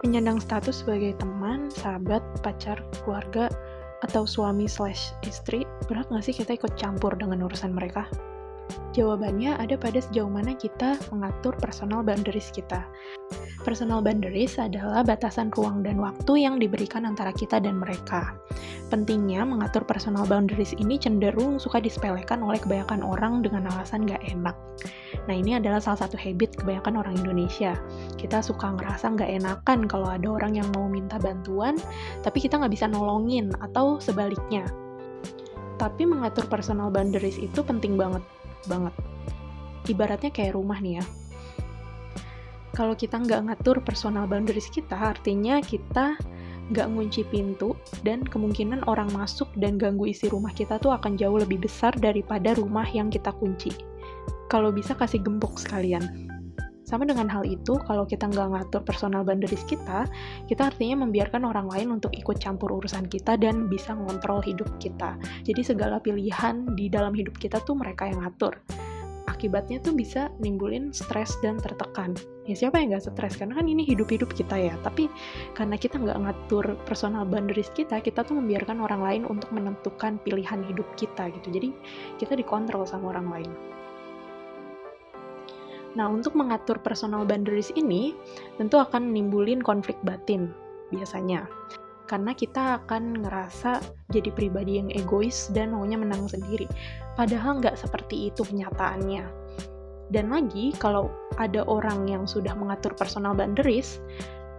Menyandang status sebagai teman, sahabat, pacar, keluarga, atau suami slash istri, berat nggak sih kita ikut campur dengan urusan mereka? Jawabannya ada pada sejauh mana kita mengatur personal boundaries kita. Personal boundaries adalah batasan ruang dan waktu yang diberikan antara kita dan mereka. Pentingnya mengatur personal boundaries ini cenderung suka disepelekan oleh kebanyakan orang dengan alasan gak enak. Nah ini adalah salah satu habit kebanyakan orang Indonesia. Kita suka ngerasa gak enakan kalau ada orang yang mau minta bantuan, tapi kita nggak bisa nolongin, atau sebaliknya. Tapi mengatur personal boundaries itu penting banget, banget. Ibaratnya kayak rumah nih ya kalau kita nggak ngatur personal boundaries kita, artinya kita nggak ngunci pintu dan kemungkinan orang masuk dan ganggu isi rumah kita tuh akan jauh lebih besar daripada rumah yang kita kunci. Kalau bisa kasih gembok sekalian. Sama dengan hal itu, kalau kita nggak ngatur personal boundaries kita, kita artinya membiarkan orang lain untuk ikut campur urusan kita dan bisa ngontrol hidup kita. Jadi segala pilihan di dalam hidup kita tuh mereka yang ngatur akibatnya tuh bisa nimbulin stres dan tertekan. Ya siapa yang nggak stres? Karena kan ini hidup-hidup kita ya. Tapi karena kita nggak ngatur personal boundaries kita, kita tuh membiarkan orang lain untuk menentukan pilihan hidup kita gitu. Jadi kita dikontrol sama orang lain. Nah, untuk mengatur personal boundaries ini, tentu akan nimbulin konflik batin biasanya karena kita akan ngerasa jadi pribadi yang egois dan maunya menang sendiri. Padahal nggak seperti itu kenyataannya. Dan lagi, kalau ada orang yang sudah mengatur personal boundaries,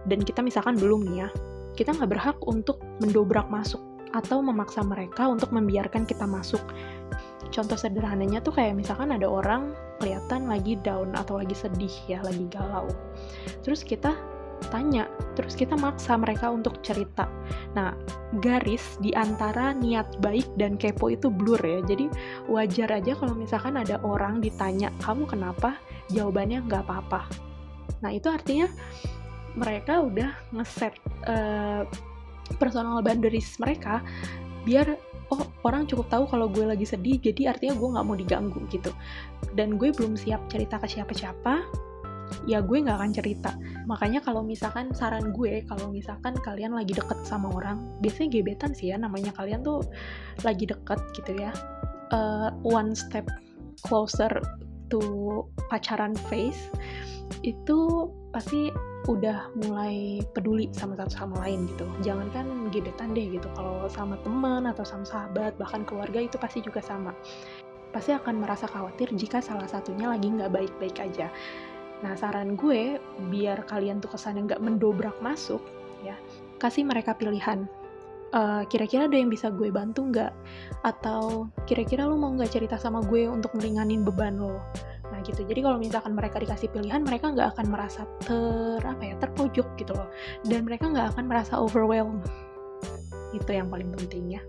dan kita misalkan belum nih ya, kita nggak berhak untuk mendobrak masuk atau memaksa mereka untuk membiarkan kita masuk. Contoh sederhananya tuh kayak misalkan ada orang kelihatan lagi down atau lagi sedih ya, lagi galau. Terus kita tanya, terus kita maksa mereka untuk cerita. Nah, garis di antara niat baik dan kepo itu blur ya. Jadi wajar aja kalau misalkan ada orang ditanya, kamu kenapa? Jawabannya nggak apa-apa. Nah, itu artinya mereka udah ngeset uh, personal boundaries mereka biar oh orang cukup tahu kalau gue lagi sedih jadi artinya gue nggak mau diganggu gitu dan gue belum siap cerita ke siapa-siapa ya gue nggak akan cerita. Makanya kalau misalkan saran gue kalau misalkan kalian lagi deket sama orang biasanya gebetan sih ya namanya kalian tuh lagi deket gitu ya. Uh, one step closer to pacaran phase itu pasti udah mulai peduli sama satu sama lain gitu. Jangan kan gebetan deh gitu kalau sama teman atau sama sahabat bahkan keluarga itu pasti juga sama. Pasti akan merasa khawatir jika salah satunya lagi nggak baik-baik aja Nah, saran gue, biar kalian tuh kesannya nggak mendobrak masuk, ya, kasih mereka pilihan. Uh, kira-kira ada yang bisa gue bantu nggak? Atau kira-kira lo mau nggak cerita sama gue untuk meringanin beban lo? Nah gitu. Jadi kalau misalkan mereka dikasih pilihan, mereka nggak akan merasa ter apa ya terpojok gitu loh. Dan mereka nggak akan merasa overwhelmed. Itu yang paling penting ya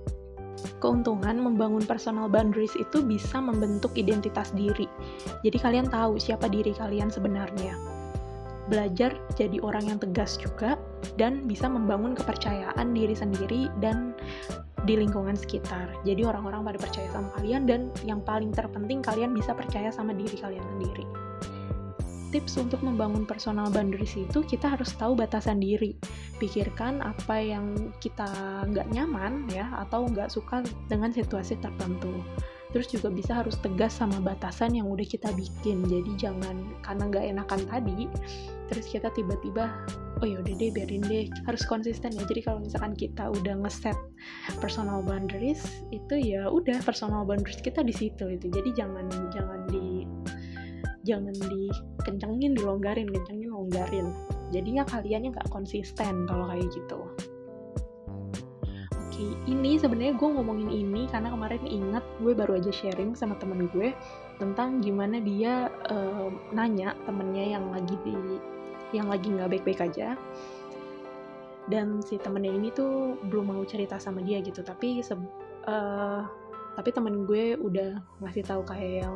keuntungan membangun personal boundaries itu bisa membentuk identitas diri. Jadi kalian tahu siapa diri kalian sebenarnya. Belajar jadi orang yang tegas juga dan bisa membangun kepercayaan diri sendiri dan di lingkungan sekitar. Jadi orang-orang pada percaya sama kalian dan yang paling terpenting kalian bisa percaya sama diri kalian sendiri tips untuk membangun personal boundaries itu kita harus tahu batasan diri. Pikirkan apa yang kita nggak nyaman ya atau nggak suka dengan situasi tertentu. Terus juga bisa harus tegas sama batasan yang udah kita bikin. Jadi jangan karena nggak enakan tadi, terus kita tiba-tiba oh ya udah deh biarin deh harus konsisten ya jadi kalau misalkan kita udah ngeset personal boundaries itu ya udah personal boundaries kita di situ itu jadi jangan jangan di jangan dikencengin dilonggarin kencengin longgarin. Jadinya kaliannya nggak konsisten kalau kayak gitu. Oke ini sebenarnya gue ngomongin ini karena kemarin ingat gue baru aja sharing sama temen gue tentang gimana dia uh, nanya temennya yang lagi di yang lagi nggak baik-baik aja. Dan si temennya ini tuh belum mau cerita sama dia gitu tapi se uh, tapi temen gue udah ngasih tahu kayak yang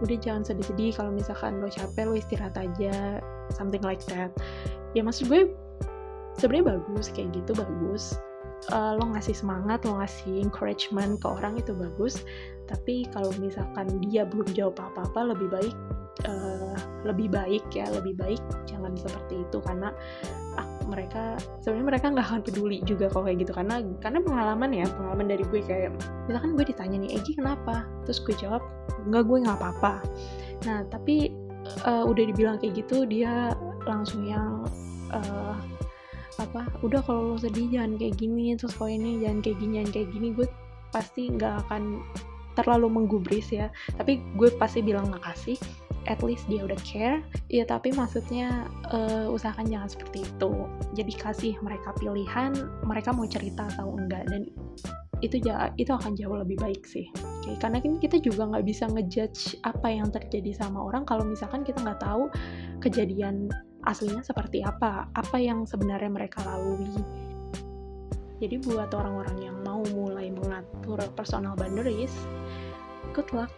udah jangan sedih-sedih kalau misalkan lo capek lo istirahat aja. Something like that. Ya maksud gue sebenarnya bagus kayak gitu bagus. Uh, lo ngasih semangat lo ngasih encouragement ke orang itu bagus. Tapi kalau misalkan dia belum jawab apa-apa lebih baik uh, lebih baik ya lebih baik jangan seperti itu. Karena mereka sebenarnya mereka nggak akan peduli juga kalau kayak gitu. Karena karena pengalaman ya pengalaman dari gue kayak misalkan gue ditanya nih Egi kenapa? Terus gue jawab nggak gue nggak apa-apa. Nah tapi uh, udah dibilang kayak gitu dia langsung yang uh, apa udah kalau lo sedih jangan kayak gini terus kalau ini jangan kayak gini jangan kayak gini gue pasti nggak akan terlalu menggubris ya. Tapi gue pasti bilang makasih at least dia udah care ya tapi maksudnya uh, usahakan jangan seperti itu jadi kasih mereka pilihan mereka mau cerita atau enggak dan itu itu akan jauh lebih baik sih okay? karena kan kita juga nggak bisa ngejudge apa yang terjadi sama orang kalau misalkan kita nggak tahu kejadian aslinya seperti apa, apa yang sebenarnya mereka lalui. Jadi buat orang-orang yang mau mulai mengatur personal boundaries, good luck.